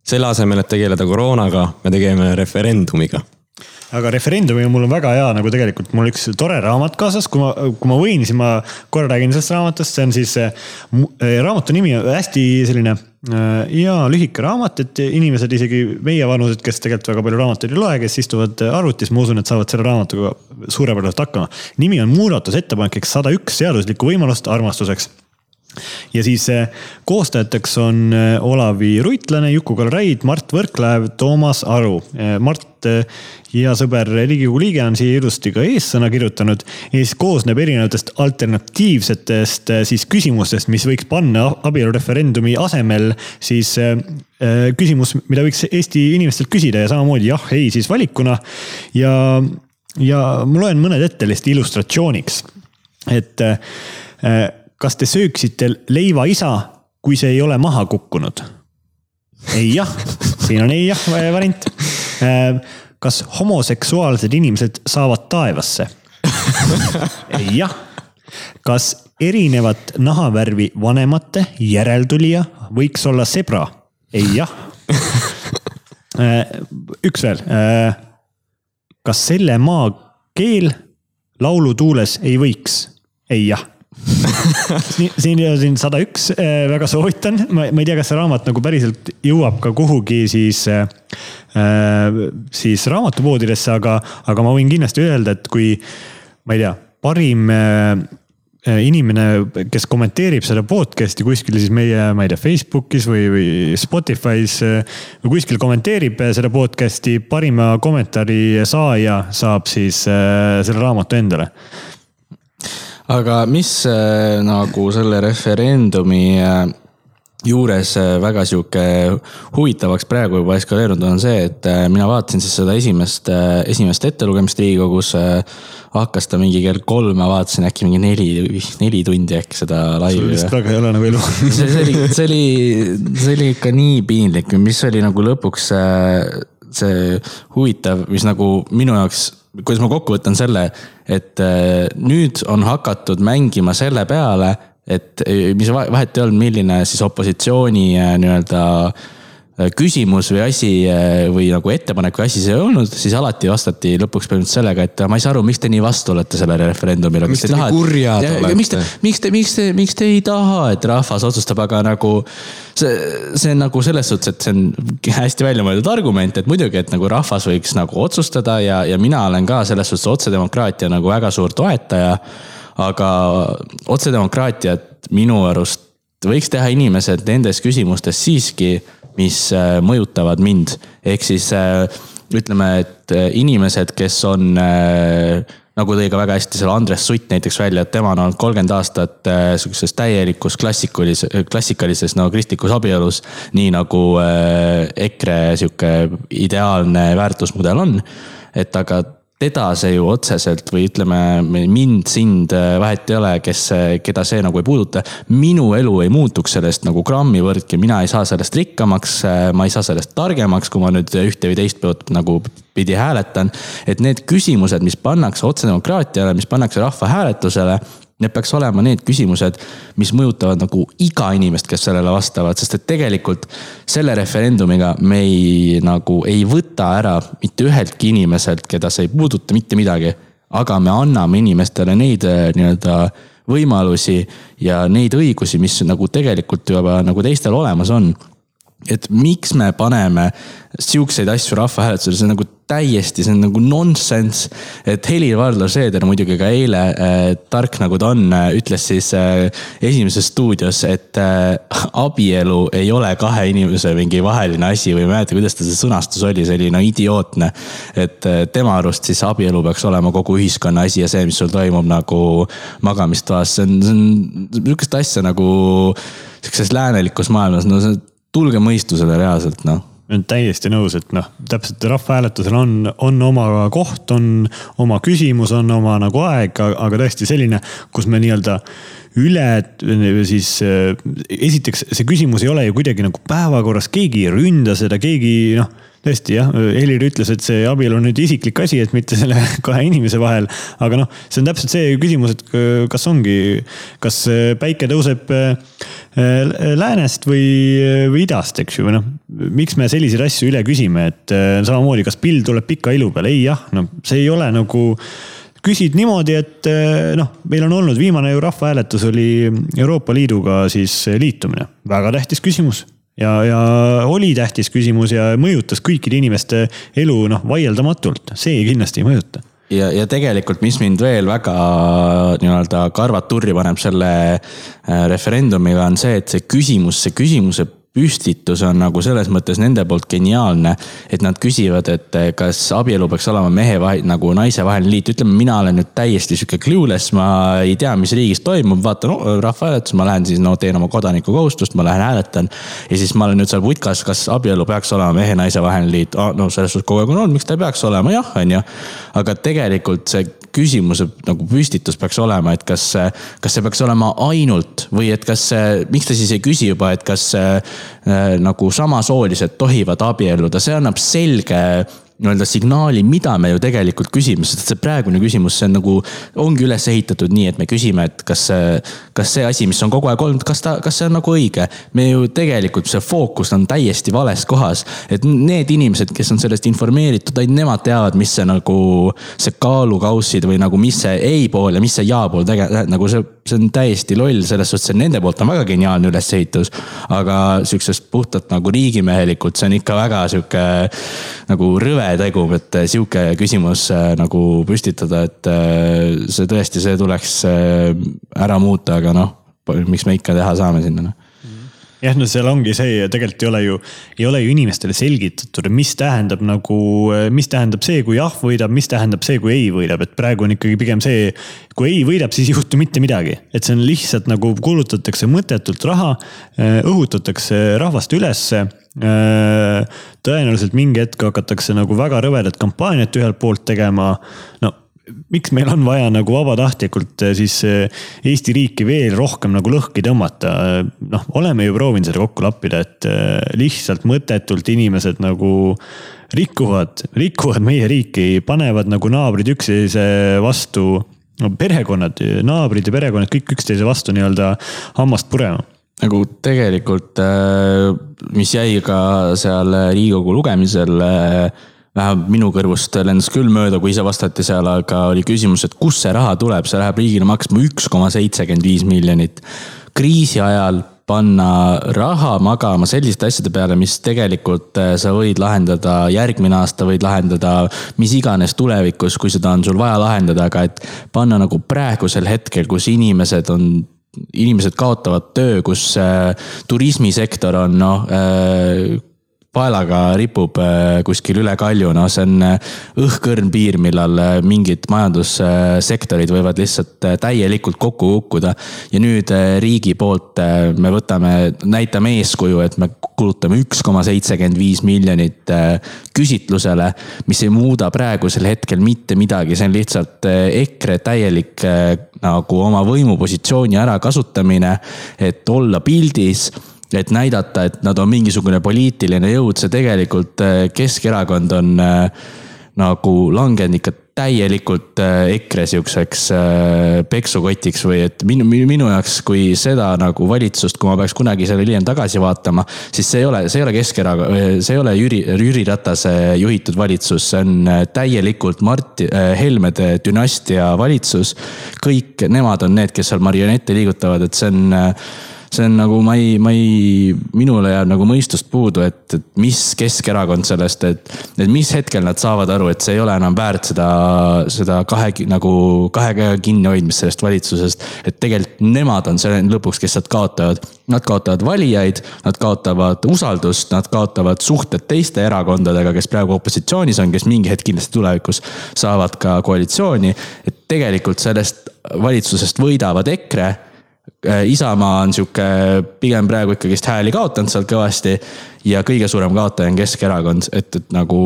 Selle asemel, et tegeleda koroonaga, me tegeme referendumiga.
Aga referendumiga mul on väga hea nagu tegelikult, mul üks tore raamat kaasas, kui ma, kui ma võin, siis ma korra räägin sellest raamatust, see on siis mu- äh, raamatu nimi on hästi selline äh, hea lühike raamat, et inimesed isegi meie vanused, kes tegelikult väga palju raamatuid ei loe, kes istuvad arvutis, ma usun, et saavad selle raamatuga suurepäraselt hakkama. nimi on muudatusettepanek sada üks seaduslikku võimalust armastuseks ja siis eh, koostajateks on eh, Olavi Ruitlane, Juku-Kalle Raid, Mart Võrklaev, Toomas Aru. Mart, eh, hea sõber, Riigikogu liige on siia ilusti ka eessõna kirjutanud ja siis koosneb erinevatest alternatiivsetest siis küsimustest, mis võiks panna abielureferendumi asemel siis küsimus, mida võiks Eesti inimestelt küsida ja samamoodi jah, ei siis valikuna. ja, ja ma loen mõned ette lihtsalt illustratsiooniks, et kas te sööksite leiva isa, kui see ei ole maha kukkunud? ei jah, siin on ei jah variant. kas homoseksuaalsed inimesed saavad taevasse? ei jah. kas erinevat nahavärvi vanemate järeltulija võiks olla sebra? ei jah. üks veel. kas selle maa keel laulutuules ei võiks? ei jah siin on siin sada üks, väga soovitan, ma, ei tea, kas see raamat nagu päriselt jõuab ka kuhugi siis äh,, siis raamatupoodidesse, aga, aga ma võin kindlasti öelda, et kui ma ei tea, parim äh, inimene, kes kommenteerib seda podcast'i kuskil siis meie, ma ei tea, Facebookis või, või Spotify's või kuskil kommenteerib seda podcast'i, parima kommentaari saaja saab siis äh, selle raamatu endale
aga mis äh, nagu selle referendumi äh, juures äh, väga sihuke huvitavaks praegu juba eskaleerunud on see, et mina vaatasin siis seda esimest, esimest ettelugemist Riigikogus. hakkas ta mingi kell kolm, ma vaatasin äkki mingi neli, neli tundi äkki seda laivi.
sul vist väga ole nagu elu *laughs*
see, see oli, see oli, see oli ikka nii piinlik, mis oli nagu lõpuks see huvitav, mis nagu minu jaoks kuidas ma kokku võtan selle, et äh, nüüd on hakatud mängima selle peale, et mis vahet ei olnud, milline siis opositsiooni äh, nii-öelda äh, küsimus või asi või nagu ettepanek või asi see ei olnud, siis alati vastati lõpuks põhimõtteliselt sellega, et ma ei saa aru, miks te nii vastu olete sellele referendumile.
miks te nii kurjad olete?
miks te, miks te, miks te, miks te ei taha, et rahvas otsustab, aga nagu see, see on nagu selles suhtes, et see on hästi välja mõeldud argument, et muidugi, et nagu rahvas võiks nagu otsustada ja, ja mina olen ka selles suhtes otsedemokraatia nagu väga suur toetaja aga otsedemokraatiat minu arust võiks teha inimesed nendes küsimustes siiski, mis äh, mõjutavad mind. ehk siis äh, ütleme, et äh, inimesed, kes on nagu tõi ka väga hästi selle Andres Sutt näiteks välja, et tema on olnud kolmkümmend aastat sihukeses täielikus klassikalises, klassikalises no kristlikus abielus. nii nagu EKRE sihuke ideaalne väärtusmudel on. et aga teda see ju otseselt või ütleme, mind, sind, äh, vahet ei ole, kes, keda see nagu ei puuduta. minu elu ei muutuks sellest nagu grammi võrdki, mina ei saa sellest rikkamaks, äh, ma ei saa sellest targemaks, kui ma nüüd ühte või teist poolt nagu pidi hääletan. et need küsimused, mis pannakse otsedemokraatiale, mis pannakse rahvahääletusele Need peaks olema need küsimused, mis mõjutavad nagu iga inimest, kes sellele vastavad, sest et tegelikult selle referendumiga me ei, nagu ei võta ära mitte üheltki inimeselt, keda see ei puuduta mitte midagi. aga me anname inimestele neid äh, nii-öelda võimalusi ja neid õigusi, mis nagu tegelikult juba nagu teistel olemas on et miks me paneme siukseid asju rahvahääletusele, see on nagu täiesti, see on nagu nonsense. et Helir-Valdor Seeder muidugi ka eile äh,, tark nagu ta on äh,, ütles siis äh, Esimeses stuudios, et äh, abielu ei ole kahe inimese mingi vaheline asi või ma ei mäleta, kuidas ta see sõnastus oli, see oli no idiootne. et äh, tema arust siis abielu peaks olema kogu ühiskonna asi ja see, mis sul toimub nagu magamistoas, see on, see on sihukest asja nagu sihukeses läänelikus maailmas, no see tulge mõistusele reaalselt, noh.
Olen täiesti nõus, et noh, täpselt rahvahääletusel on, on oma koht, on oma küsimus, on oma nagu aeg, aga tõesti selline, kus me nii-öelda üle siis esiteks see küsimus ei ole ju kuidagi nagu päevakorras, keegi ei ründa seda, keegi noh tõesti jah, Helir ütles, et see abielu on nüüd isiklik asi, et mitte selle *laughs* kahe inimese vahel. aga noh, see on täpselt see küsimus, et kas ongi, kas päike tõuseb äh, läänest või, või idast, eks ju, või noh. miks me selliseid asju üle küsime, et äh, samamoodi, kas pill tuleb pika ilu peale, ei jah, no see ei ole nagu küsid niimoodi, et äh, noh, meil on olnud viimane ju rahvahääletus oli Euroopa Liiduga siis liitumine, väga tähtis küsimus ja, ja oli tähtis küsimus ja mõjutas kõikide inimeste elu noh, vaieldamatult, see kindlasti ei mõjuta.
Ja, ja tegelikult, mis mind veel väga nii-öelda karvad turri paneb selle äh, referendumiga, on see, et see küsimus, see küsimuse püstitus on nagu selles mõttes nende poolt geniaalne. et nad küsivad, et eh, kas abielu peaks olema mehe vahe, nagu naise vaheline liit, ütleme, mina olen nüüd täiesti sihuke clueless, ma ei tea, mis riigis toimub, vaatan no, rahvahääletus, ma lähen siis no teen oma kodanikukohustust, ma lähen hääletan. ja siis ma olen nüüd seal putkas, kas abielu peaks olema mehe-naise vaheline liit oh,, no selles suhtes kogu aeg on olnud, miks ta ei peaks olema, jah, on ju. aga tegelikult see küsimuse nagu püstitus peaks olema, et kas, kas see peaks olema ainult või et kas, miks ta siis ei küsi juba, et kas äh, nagu samasoolised tohivad abielluda, see annab selge nii-öelda signaali, mida me ju tegelikult küsime, sest see praegune küsimus, see on nagu, ongi üles ehitatud nii, et me küsime, et kas, kas see asi, mis on kogu aeg olnud, kas ta, kas see on nagu õige. me ju tegelikult, see fookus on täiesti vales kohas, et need inimesed, kes on sellest informeeritud, ainult nemad teavad, mis see nagu, see kaalukaussid või nagu, mis see ei pool ja mis see ja pool tegelikult, nagu see, see on täiesti loll, selles suhtes, et nende poolt on väga geniaalne ülesehitus. aga sihukesest puhtalt nagu riigimehelikult, see on ikka väga sihuke nagu rõve tegu, et äh, sihuke küsimus äh, nagu püstitada, et äh, see tõesti, see tuleks ära muuta, aga noh, miks me ikka teha saame sinna noh
jah, no seal ongi see ja tegelikult ei ole ju, ei ole ju inimestele selgitatud, mis tähendab nagu, mis tähendab see, kui jah võidab, mis tähendab see, kui ei võidab, et praegu on ikkagi pigem see. kui ei võidab, siis ei juhtu mitte midagi, et see on lihtsalt nagu kulutatakse mõttetult raha, õhutatakse rahvast ülesse tõenäoliselt mingi hetk hakatakse nagu väga rõvedat kampaaniat ühelt poolt tegema. no miks meil on vaja nagu vabatahtlikult eh, siis eh, Eesti riiki veel rohkem nagu lõhki tõmmata. noh, oleme ju proovinud seda kokku lappida, et lihtsalt mõttetult inimesed nagu rikuvad, rikuvad meie riiki, panevad nagu naabrid üksteise vastu. no perekonnad, naabrid ja perekonnad kõik üksteise vastu nii-öelda hammast purema
nagu tegelikult, mis jäi ka seal Riigikogu lugemisel vähemalt minu kõrvust lendas küll mööda, kui ise vastati seal, aga oli küsimus, et kust see raha tuleb, see läheb riigile maksma üks koma seitsekümmend viis miljonit. kriisi ajal panna raha magama selliste asjade peale, mis tegelikult äh, sa võid lahendada järgmine aasta, võid lahendada mis iganes tulevikus, kui seda on sul vaja lahendada, aga et panna nagu praegusel hetkel, kus inimesed on inimesed kaotavad töö, kus äh, turismisektor on noh äh, paelaga ripub äh, kuskil üle kalju, no see on äh, õhkõrn piir, millal äh, mingid majandussektorid võivad lihtsalt täielikult kokku kukkuda. ja nüüd riigi poolt me võtame, näitame eeskuju, et me kulutame üks koma seitsekümmend viis miljonit küsitlusele, mis ei muuda praegusel hetkel mitte midagi, see on lihtsalt EKRE täielik nagu oma võimupositsiooni ärakasutamine, et olla pildis et näidata, et nad on mingisugune poliitiline jõud, see tegelikult äh, Keskerakond on äh, nagu langenud ikka täielikult äh, EKRE sihukeseks peksukotiks või et minu, minu jaoks, kui seda nagu valitsust, kui ma peaks kunagi selle hiljem tagasi vaatama, siis see ei ole, see ei ole Keskerakond, see ei ole Jüri, Jüri Ratase juhitud valitsus, see on täielikult Marti Helmede dünastia valitsus. kõik nemad on need, kes seal marionette liigutavad, et see on see on nagu ma ei, ma ei, minule jääb nagu mõistust puudu, et, et mis Keskerakond sellest, et, et mis hetkel nad saavad aru, et see ei ole enam väärt seda, seda kahe nagu kahe käega kinnihoidmist sellest valitsusest. et tegelikult nemad on see lõpuks, kes sealt kaotavad. Nad kaotavad valijaid, nad kaotavad usaldust, nad kaotavad suhted teiste erakondadega, kes praegu opositsioonis on, kes mingi hetk kindlasti tulevikus saavad ka koalitsiooni. et tegelikult sellest valitsusest võidavad EKRE Isamaa on sihuke pigem praegu ikkagist hääli kaotanud sealt kõvasti ja kõige suurem kaotaja on Keskerakond, et, et nagu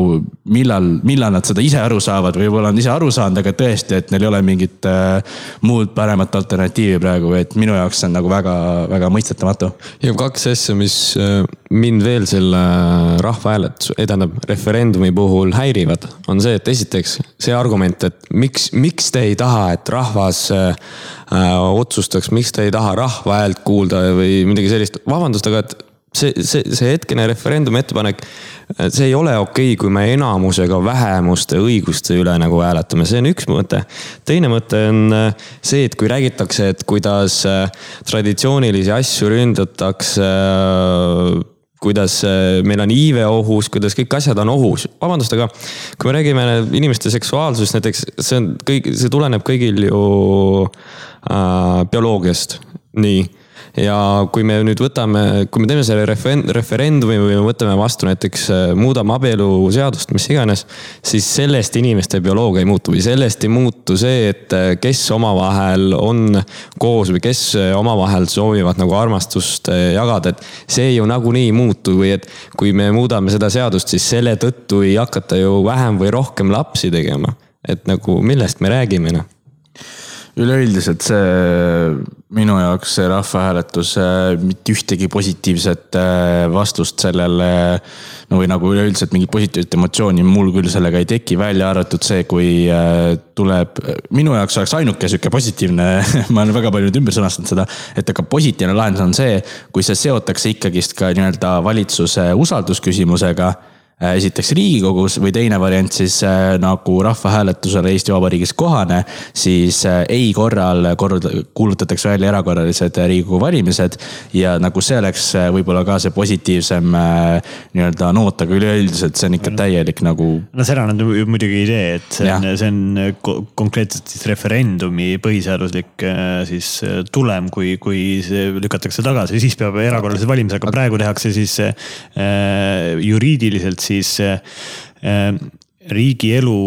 millal, millal nad seda ise aru saavad, võib-olla on ise aru saanud, aga tõesti, et neil ei ole mingit äh, muud paremat alternatiivi praegu, et minu jaoks see on nagu väga-väga mõistetamatu.
ja kaks asja, mis äh, mind veel selle rahvahääletuse, tähendab referendumi puhul häirivad, on see, et esiteks see argument, et miks, miks te ei taha, et rahvas äh, otsustaks, miks te ei taha rahva häält kuulda või midagi sellist. vabandust, aga et see, see, see hetkene referendumi ettepanek, see ei ole okei okay,, kui me enamusega vähemuste õiguste üle nagu hääletame, see on üks mõte. teine mõte on äh, see, et kui räägitakse, et kuidas äh, traditsioonilisi asju ründatakse äh, kuidas meil on iive ohus, kuidas kõik asjad on ohus. vabandust, aga kui me räägime inimeste seksuaalsusest näiteks, see on kõik, see tuleneb kõigil ju äh, bioloogiast, nii ja kui me nüüd võtame, kui me teeme selle referendumi või me võtame vastu näiteks, äh, muudame abieluseadust, mis iganes, siis sellest inimeste bioloogia ei muutu või sellest ei muutu see, et äh, kes omavahel on koos või kes äh, omavahel soovivad nagu armastust jagada, et see ju nagunii ei muutu või et kui me muudame seda seadust, siis selle tõttu ei hakata ju vähem või rohkem lapsi tegema. et nagu millest me räägime noh
üleüldiselt see minu jaoks see rahvahääletus mitte ühtegi positiivset äh, vastust sellele. no või nagu üleüldiselt mingit positiivset emotsiooni mul küll sellega ei teki, välja arvatud see, kui äh, tuleb. minu jaoks oleks ainuke sihuke positiivne *laughs* ma olen väga palju nüüd ümber sõnastanud seda, et aga positiivne lahendus on see, kui see seotakse ikkagist ka nii-öelda valitsuse usaldusküsimusega Äh, esiteks Riigikogus või teine variant siis äh, nagu rahvahääletusele Eesti Vabariigis kohane, siis äh, ei korral kord-, kuulutatakse välja erakorralised Riigikogu valimised. ja nagu see oleks võib-olla ka see positiivsem nii-öelda noot, aga üleüldiselt see on ikka täielik nagu.
no seda nad muidugi ei tee, et see on, see on konkreetselt siis referendumi põhiseaduslik siis tulem, kui, kui see lükatakse tagasi, siis peab erakorralised valimised, aga praegu tehakse siis äh, juriidiliselt siis äh, riigielu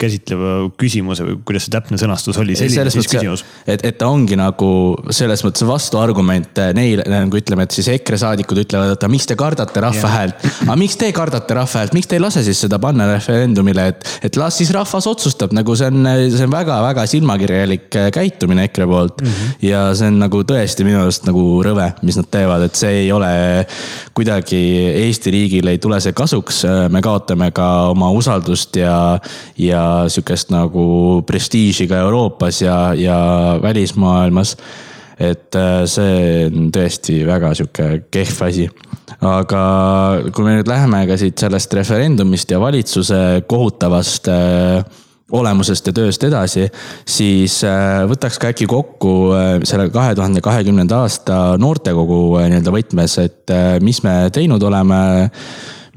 käsitleva küsimuse või kuidas see täpne sõnastus oli, selline siis küsimus.
et, et ta ongi nagu selles mõttes vastuargument neile, nagu ütleme, et siis EKRE saadikud ütlevad, et aga miks te kardate rahva häält. aga miks te kardate rahva häält, miks te ei lase siis seda panna referendumile, et, et las siis rahvas otsustab, nagu see on, see on väga-väga silmakirjalik käitumine EKRE poolt mm. -hmm. ja see on nagu tõesti minu arust nagu rõve, mis nad teevad, et see ei ole kuidagi Eesti riigile ei tule see kasuks. me kaotame ka oma usaldust ja, ja sihukest nagu prestiiži ka Euroopas ja, ja välismaailmas. et äh, see on tõesti väga sihuke kehv asi. aga kui me nüüd läheme ka siit sellest referendumist ja valitsuse kohutavast äh, olemusest ja tööst edasi, siis äh, võtaks ka äkki kokku selle kahe tuhande kahekümnenda aasta noortekogu nii-öelda võtmes, et mis me teinud oleme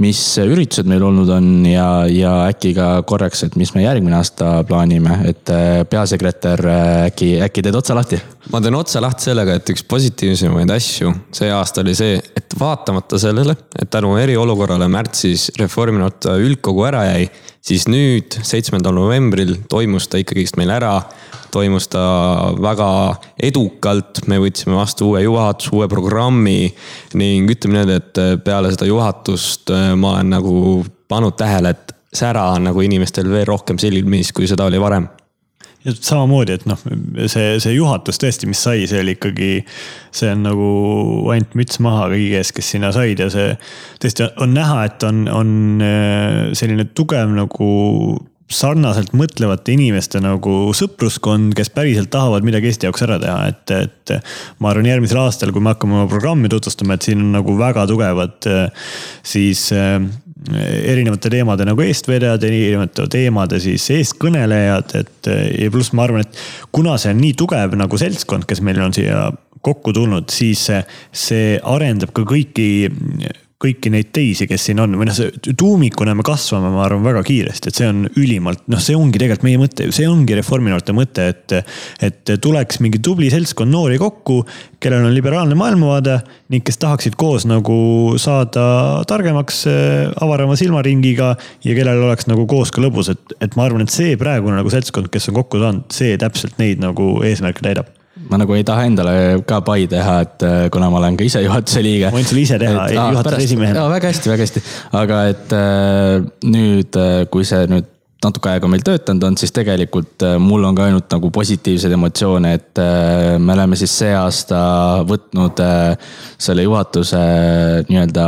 mis üritused meil olnud on ja, ja äkki ka korraks, et mis me järgmine aasta plaanime, et peasekretär äkki, äkki teed otsa lahti?
ma teen otsa lahti sellega, et üks positiivsemaid asju see aasta oli see, et vaatamata sellele, et tänu eriolukorrale märtsis Reformierakonna üldkogu ära jäi siis nüüd, seitsmendal novembril toimus ta ikkagist meil ära. toimus ta väga edukalt, me võtsime vastu uue juhatuse, uue programmi ning ütleme niimoodi, et peale seda juhatust äh, ma olen nagu pannud tähele, et sära on nagu inimestel veel rohkem silmis, kui seda oli varem
ja samamoodi, et noh, see, see juhatus tõesti, mis sai, see oli ikkagi, see on nagu ainult müts maha kõigi ees, kes sinna said ja see tõesti on näha, et on, on äh, selline tugev nagu sarnaselt mõtlevate inimeste nagu sõpruskond, kes päriselt tahavad midagi Eesti jaoks ära teha, et, et ma arvan, järgmisel aastal, kui me hakkame oma programmi tutvustama, et siin on nagu väga tugevad äh, siis äh, erinevate teemade nagu eestvedajad, erinevate teemade siis eestkõnelejad, et ja pluss ma arvan, et kuna see on nii tugev nagu seltskond, kes meil on siia kokku tulnud, siis see arendab ka kõiki kõiki neid teisi, kes siin on, või noh, see tuumikuna me kasvame, ma arvan, väga kiiresti, et see on ülimalt, noh, see ongi tegelikult meie mõte, see ongi Reformierakonna mõte, et. et tuleks mingi tubli seltskond noori kokku, kellel on liberaalne maailmavaade ning kes tahaksid koos nagu saada targemaks, avarama silmaringiga ja kellel oleks nagu koos ka lõbus, et, et ma arvan, et see praegune nagu seltskond, kes on kokku saanud, see täpselt neid nagu eesmärke täidab
ma nagu ei taha endale ka pai teha, et äh, kuna ma olen ka ise juhatuse liige.
võin sulle ise teha et, juhatuse esimehena.
väga hästi, väga hästi, aga et äh, nüüd, äh, kui see nüüd natuke aega meil töötanud on, siis tegelikult mul on ka ainult nagu positiivseid emotsioone, et me oleme siis see aasta võtnud selle juhatuse nii-öelda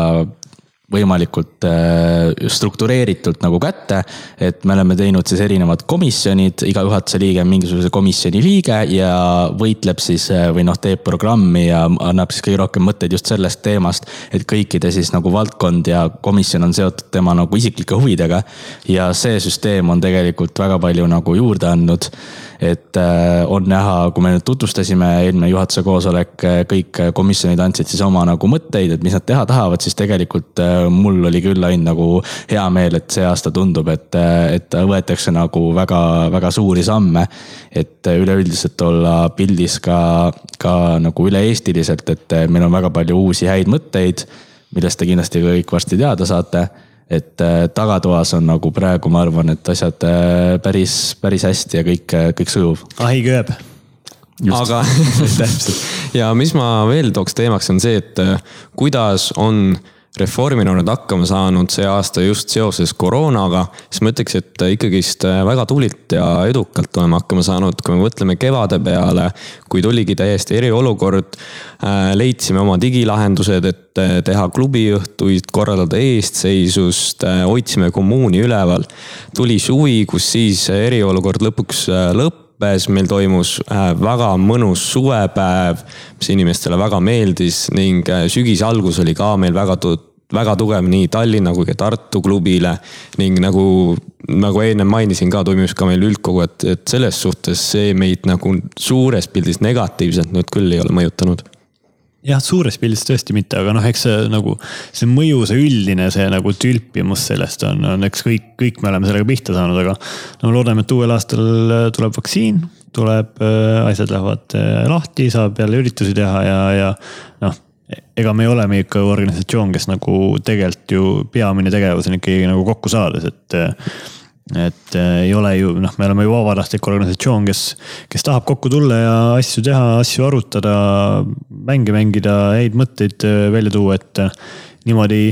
võimalikult äh, struktureeritult nagu kätte. et me oleme teinud siis erinevad komisjonid, iga juhatuse liige on mingisuguse komisjoni liige ja võitleb siis äh, või noh, teeb programmi ja annab siis kõige rohkem mõtteid just sellest teemast. et kõikide siis nagu valdkond ja komisjon on seotud tema nagu isiklike huvidega. ja see süsteem on tegelikult väga palju nagu juurde andnud et äh, on näha, kui me nüüd tutvustasime eelmine juhatuse koosolek, äh, kõik komisjonid andsid siis oma nagu mõtteid, et mis nad teha tahavad, siis tegelikult äh, mul oli küll ainult nagu hea meel, et see aasta tundub, et, et võetakse nagu väga-väga suuri samme. et üleüldiselt olla pildis ka, ka nagu üle-eestiliselt, et meil on väga palju uusi häid mõtteid, millest te kindlasti kõik varsti teada saate et äh, tagatoas on nagu praegu, ma arvan, et asjad äh, päris, päris hästi ja kõik, äh, kõik sujub.
ahi kööb.
aga *laughs* täpselt *laughs* ja mis ma veel tooks teemaks, on see, et kuidas on Reformierakond hakkama saanud see aasta just seoses koroonaga, siis ma ütleks, et ikkagist väga tublilt ja edukalt oleme hakkama saanud, kui me mõtleme kevade peale, kui tuligi täiesti eriolukord. Äh, leidsime oma digilahendused, et äh, teha klubiõhtuid, korraldada eestseisust, äh, hoidsime kommuuni üleval. tuli suvi, kus siis eriolukord lõpuks lõppes lõppes, meil toimus väga mõnus suvepäev, mis inimestele väga meeldis ning sügise algus oli ka meil väga väga tugev nii Tallinna kui ka Tartu klubile. ning nagu, nagu ennem mainisin ka, toimus ka meil üldkogu, et, et selles suhtes see meid nagu suures pildis negatiivselt nüüd küll ei ole mõjutanud
jah, suures pildis tõesti mitte, aga noh, eks see nagu see mõju, see üldine, see nagu tülpimus sellest on, on eks kõik, kõik me oleme sellega pihta saanud, aga no loodame, et uuel aastal tuleb vaktsiin, tuleb, äh, asjad lähevad äh, lahti, saab jälle üritusi teha ja, ja noh ega me oleme ikka organisatsioon, kes nagu tegelikult ju peamine tegevus on ikkagi nagu kokku saades, et. Et ei ole ju noh, me oleme ju vabatahtlik organisatsioon, kes, kes tahab kokku tulla ja asju teha, asju arutada, mänge mängida, häid mõtteid välja tuua, et niimoodi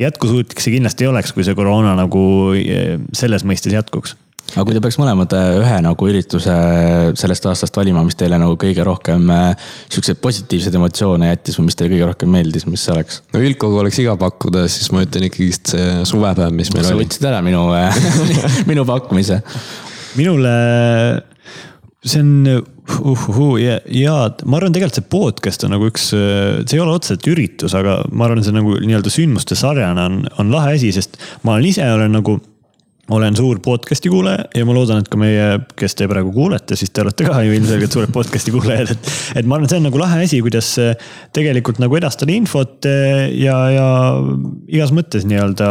jätkusuutlik see kindlasti ei oleks, kui see koroona nagu selles mõistes jätkuks
aga kui te peaks mõlemad äh, ühe nagu ürituse sellest aastast valima, mis teile nagu kõige rohkem äh, siukseid positiivseid emotsioone jättis või mis teile kõige rohkem meeldis, mis see oleks?
no üldkogu oleks iga pakkuda, siis ma ütlen ikkagist see suvepäev, mis meil
sa oli. sa võtsid ära minu äh, *laughs* minu pakkumise.
minule, see on uhuhu ja, ja ma arvan, tegelikult see podcast on nagu üks, see ei ole otseselt üritus, aga ma arvan, see nagu nii-öelda sündmuste sarjana on, on lahe asi, sest ma olen ise olen nagu olen suur podcast'i kuulaja ja ma loodan, et ka meie, kes te praegu kuulete, siis te olete ka ju ilmselgelt suured podcast'i kuulajad, et. et ma arvan, et see on nagu lahe asi, kuidas tegelikult nagu edastada infot ja, ja igas mõttes nii-öelda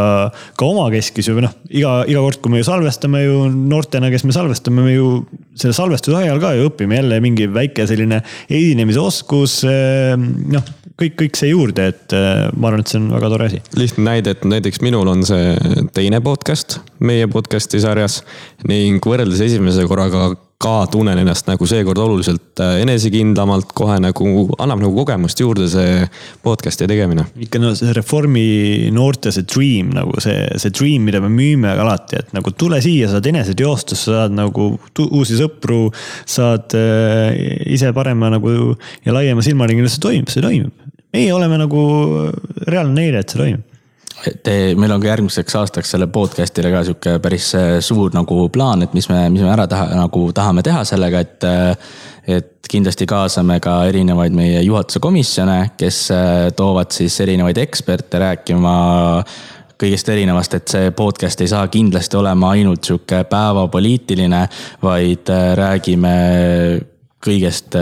ka omakeskis ju või noh, iga, iga kord, kui me ju salvestame ju noortena, kes me salvestame, me ju selle salvestuse ajal ka ju õpime jälle mingi väike selline esinemisoskus. noh, kõik, kõik see juurde, et ma arvan, et see on väga tore asi.
lihtne näide, et näiteks minul on see teine podcast meie podcast'i sarjas ning võrreldes esimese korraga ka tunnen ennast nagu seekord oluliselt äh, enesekindlamalt, kohe nagu annab nagu kogemust juurde see podcast'i tegemine.
ikka no see Reformi noorte see dream nagu see, see dream, mida me müüme alati, et nagu tule siia, saad eneseteostust, saad nagu uusi sõpru. saad äh, ise parema nagu ja laiema silmaringi, see toimib, see toimib. meie oleme nagu reaalne näide, et see toimib
Te, meil on ka järgmiseks aastaks selle podcast'ile ka sihuke päris äh, suur nagu plaan, et mis me, mis me ära taha, nagu tahame teha sellega, et. Äh, et kindlasti kaasame ka erinevaid meie juhatuse komisjone, kes äh, toovad siis erinevaid eksperte rääkima kõigest erinevast, et see podcast ei saa kindlasti olema ainult sihuke päevapoliitiline, vaid räägime kõigest,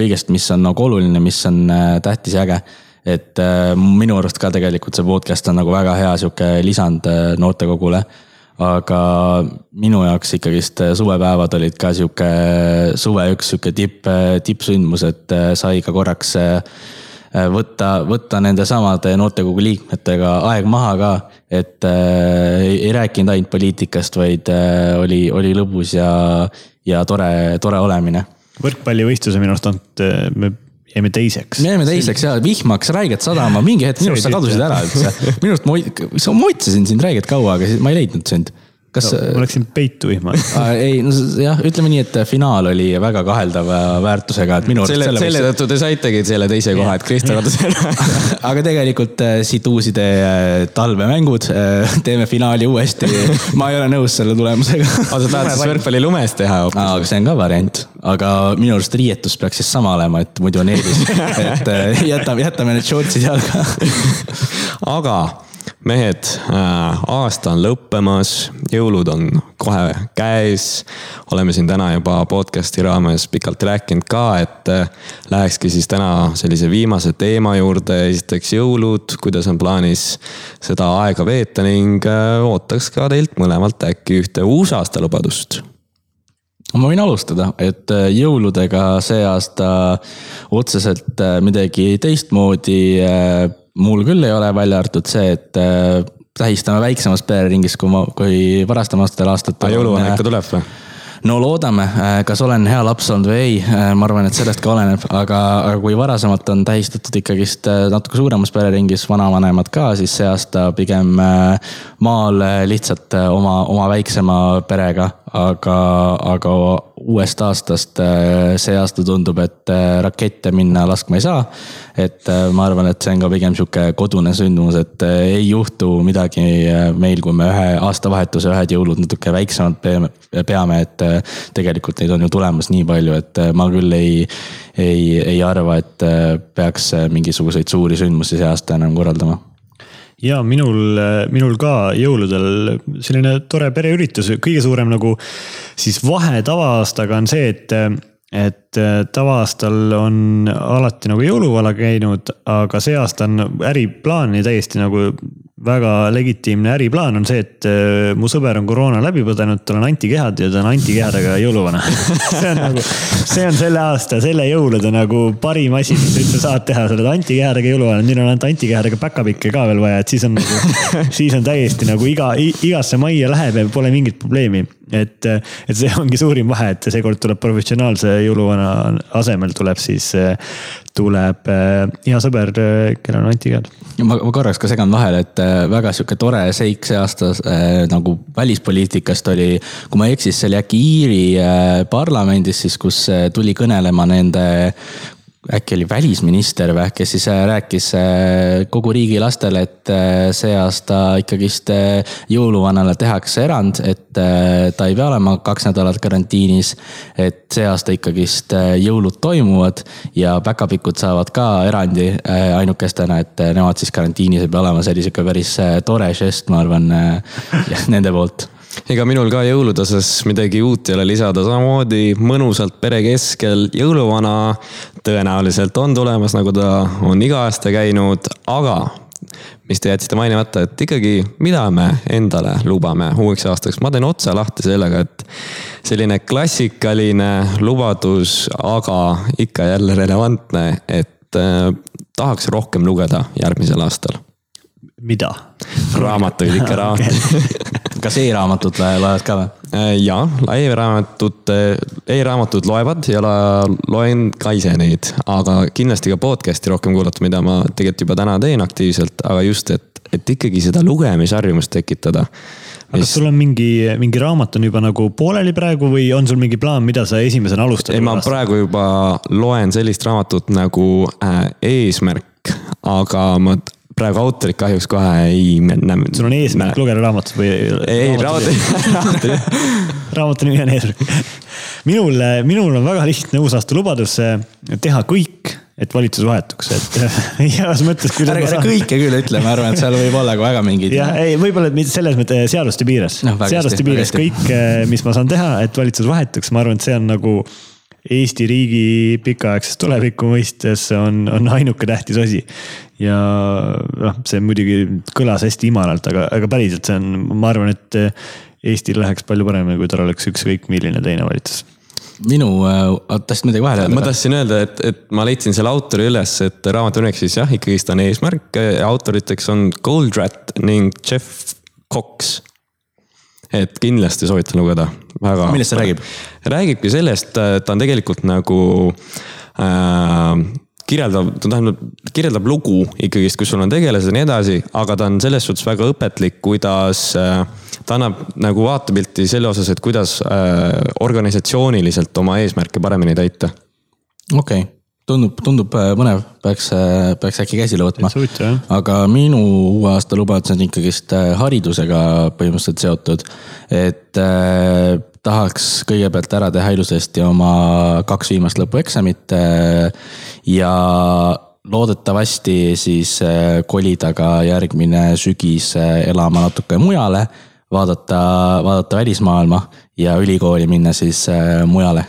kõigest, mis on nagu oluline, mis on tähtis ja äge et äh, minu arust ka tegelikult see podcast on nagu väga hea sihuke lisand äh, noortekogule. aga minu jaoks ikkagist äh, suvepäevad olid ka sihuke suve üks sihuke tipp, tippsündmus, et sai ka korraks võtta, võtta nendesamade noortekogu liikmetega aeg maha ka. et äh, ei, rääkinud ainult poliitikast, vaid äh, oli, oli lõbus ja, ja tore, tore olemine.
võrkpallivõistluse minu arust on, me jäime teiseks.
me jäime teiseks ja vihma hakkas räiget sadama, mingi hetk minu arust sa kadusid ära üldse. minu arust ma, ma otsisin sind räiget kaua, aga ma ei leidnud sind
kas no,? ma läksin peitu vihma *laughs*
ei, no jah, ütleme nii, et finaal oli väga kaheldava väärtusega, et minu
arust. selle, selle tõttu te saitegi selle teise koha, et Kristo kadus ära *laughs*
aga tegelikult äh, siit uus idee, äh, talvemängud, äh, teeme finaali uuesti. ma ei ole nõus selle tulemusega.
aga sa tahad siis võrkpalli lumes teha
hoopis? aga see on ka variant, aga minu arust riietus peaks siis sama olema, et muidu on eelis. et jätame, jätame need shortsid jalga
aga mehed, äh, aasta on lõppemas, jõulud on kohe käes. oleme siin täna juba podcast'i raames pikalt rääkinud ka, et äh, lähekski siis täna sellise viimase teema juurde. esiteks jõulud, kuidas on plaanis seda aega veeta ning äh, ootaks ka teilt mõlemalt äkki ühte uusaastalubadust
ma võin alustada, et jõuludega see aasta otseselt midagi teistmoodi mul küll ei ole, välja arvatud see, et äh, tähistame väiksemas pereringis, kui ma, kui varastamatel aastatel.
aga jõuluvana ikka tuleb või?
no loodame, äh, kas olen hea laps olnud või ei, äh, ma arvan, et sellest ka oleneb, aga, aga kui varasemalt on tähistatud ikkagist natuke suuremas pereringis, vanavanemad ka, siis see aasta pigem maal lihtsalt oma, oma väiksema perega, aga, aga uuest aastast see aasta tundub, et rakette minna laskma ei saa. Et äh, ma arvan, et see on ka pigem sihuke kodune sündmus, et äh, ei juhtu midagi äh, meil, kui me ühe aastavahetuse, ühed jõulud natuke väiksemad peame, et tegelikult neid on ju tulemas nii palju, et ma küll ei, ei, ei arva, et peaks mingisuguseid suuri sündmusi see aasta enam korraldama
ja minul, minul ka jõuludel selline tore pereüritus, kõige suurem nagu siis vahe tava-aastaga on see, et et tava-aastal on alati nagu jõuluvala käinud, aga see aasta on äriplaan täiesti nagu väga legitiimne äriplaan on see, et äh, mu sõber on koroona läbi põdenud, tal on antikehad ja ta on antikehadega *laughs* jõuluvana. *laughs* See on nagu, see on selle aasta, selle jõulude nagu parim asi, mis üldse saad teha, sa oled antikehadega jõuluvana, nüüd on ainult antikehadega päkapikke ka veel vaja, et siis on nagu, siis on täiesti nagu iga, igasse majja läheb ja pole mingit probleemi et, et see ongi suurim vahe, et seekord tuleb professionaalse jõuluvana asemel tuleb siis, tuleb eh, hea sõber, kellel on antikehad.
ma, ma korraks ka segan vahele, et väga sihuke tore seik see aasta äh, nagu välispoliitikast oli, kui ma ei eksi, siis see oli äkki Iiri äh, parlamendis siis, kus tuli kõnelema nende äkki oli välisminister või, kes siis äh, rääkis äh, kogu riigi lastele, et äh, see aasta ikkagist jõuluvanale tehakse erand, et ta ei pea olema kaks nädalat karantiinis. et see aasta ikkagist jõulud toimuvad ja päkapikud saavad ka erandi ainukestena, et nemad siis karantiinis ei pea olema, see oli sihuke päris tore žest, ma arvan, *laughs* nende poolt
ega minul ka jõulude osas midagi uut ei ole lisada, samamoodi mõnusalt pere keskel jõuluvana tõenäoliselt on tulemas, nagu ta on iga aasta käinud, aga mis te jätsite mainimata, et ikkagi, mida me endale lubame uueks aastaks, ma teen otsa lahti sellega, et selline klassikaline lubadus, aga ikka jälle relevantne, et äh, tahaks rohkem lugeda järgmisel aastal.
mida?
raamatuid ikka, *laughs* raamatuid
kas e-raamatut loed ka või?
Äh, jaa, e-raamatut, e-raamatud loevad ja loen ka ise neid, aga kindlasti ka podcast'i rohkem kuulata, mida ma tegelikult juba täna teen aktiivselt, aga just, et, et ikkagi seda lugemisharjumust tekitada
aga kas sul on mingi, mingi raamat on juba nagu pooleli praegu või on sul mingi plaan, mida sa esimesena alustad?
ei, ma praegu juba loen sellist raamatut nagu äh, Eesmärk, aga ma praegu autorit kahjuks kohe ei näe.
sul on eesmärk lugeda raamatut või?
ei, raamatu *laughs*
raamatu nimi on eesmärk. minul, minul on väga lihtne uusaasta lubadus teha kõik, et valitsus vahetuks, et *laughs* heas mõttes.
ärge sa kõike küll ütle, ma arvan, et seal võib olla ka väga mingeid.
jah, ei, võib-olla mitte selles mõttes seaduste piires no,. seaduste piires kõik, mis ma saan teha, et valitsus vahetuks, ma arvan, et see on nagu Eesti riigi pikaaegses tuleviku mõistes on, on ainuke tähtis asi ja noh, see muidugi kõlas hästi imaralt, aga, aga päriselt see on, ma arvan, et Eestil läheks palju paremini, kui tal oleks ükskõik milline teine valitsus
minu äh,, tahtsid midagi vahele
öelda? ma tahtsin öelda, et, et ma leidsin selle autori üles, et raamatu nimeks siis jah, ikkagist on eesmärk, autoriteks on Goldrat ning Jeff Cox. Et kindlasti soovitan lugeda, väga.
millest see räägib?
räägibki sellest, ta on tegelikult nagu äh, kirjeldab, ta tähendab, kirjeldab lugu ikkagist, kus sul on tegelased ja nii edasi, aga ta on selles suhtes väga õpetlik, kuidas äh, ta annab nagu vaatepilti selle osas, et kuidas äh, organisatsiooniliselt oma eesmärke paremini täita.
okei okay., tundub, tundub äh, põnev, peaks, peaks äkki käsile võtma. aga minu uue aasta lubadus on ikkagist haridusega põhimõtteliselt seotud, et äh, tahaks kõigepealt ära teha ilusasti oma kaks viimast lõpueksamit. Äh, ja loodetavasti siis äh, kolida ka järgmine sügis äh, elama natuke mujale, vaadata, vaadata välismaailma ja ülikooli minna siis mujale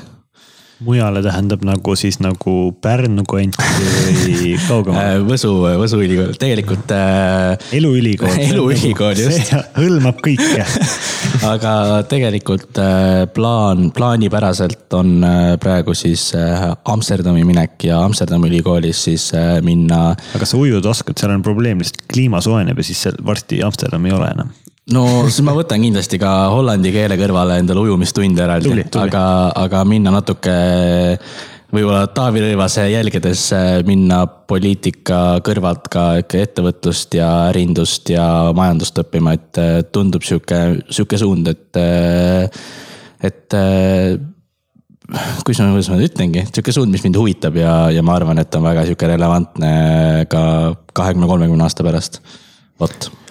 mujale tähendab nagu siis nagu Pärnu kanti või *laughs* kaugemale?
Äh, Võsu, Võsu ülikool, tegelikult äh,.
eluülikool. *laughs*
eluülikool, just. *laughs*
hõlmab kõike
aga tegelikult äh, plaan, plaanipäraselt on äh, praegu siis äh, Amsterdami minek ja Amsterdami ülikoolis siis äh, minna.
aga sa ujuda oskad, seal on probleem lihtsalt kliima soojeneb ja siis varsti Amsterdam ei ole enam
no siis ma võtan kindlasti ka hollandi keele kõrvale endale ujumistunde eraldi, aga, aga minna natuke võib-olla Taavi Rõivase jälgedes minna poliitika kõrvalt ka ikka ettevõtlust ja ärindust ja majandust õppima, et tundub sihuke, sihuke suund, et, et kuidas ma, kuidas ma ütlengi, sihuke suund, mis mind huvitab ja, ja ma arvan, et on väga sihuke relevantne ka kahekümne, kolmekümne aasta pärast. vot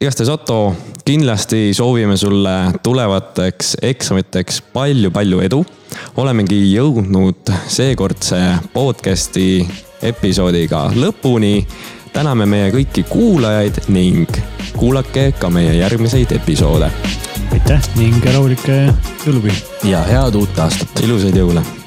igastahes Otto, kindlasti soovime sulle tulevateks eksamiteks palju-palju edu. olemegi jõudnud seekordse podcast'i episoodiga lõpuni. täname meie kõiki kuulajaid ning kuulake ka meie järgmiseid episoode.
aitäh ning rahulikke jõulupühi.
ja head uut aastat.
ilusaid jõule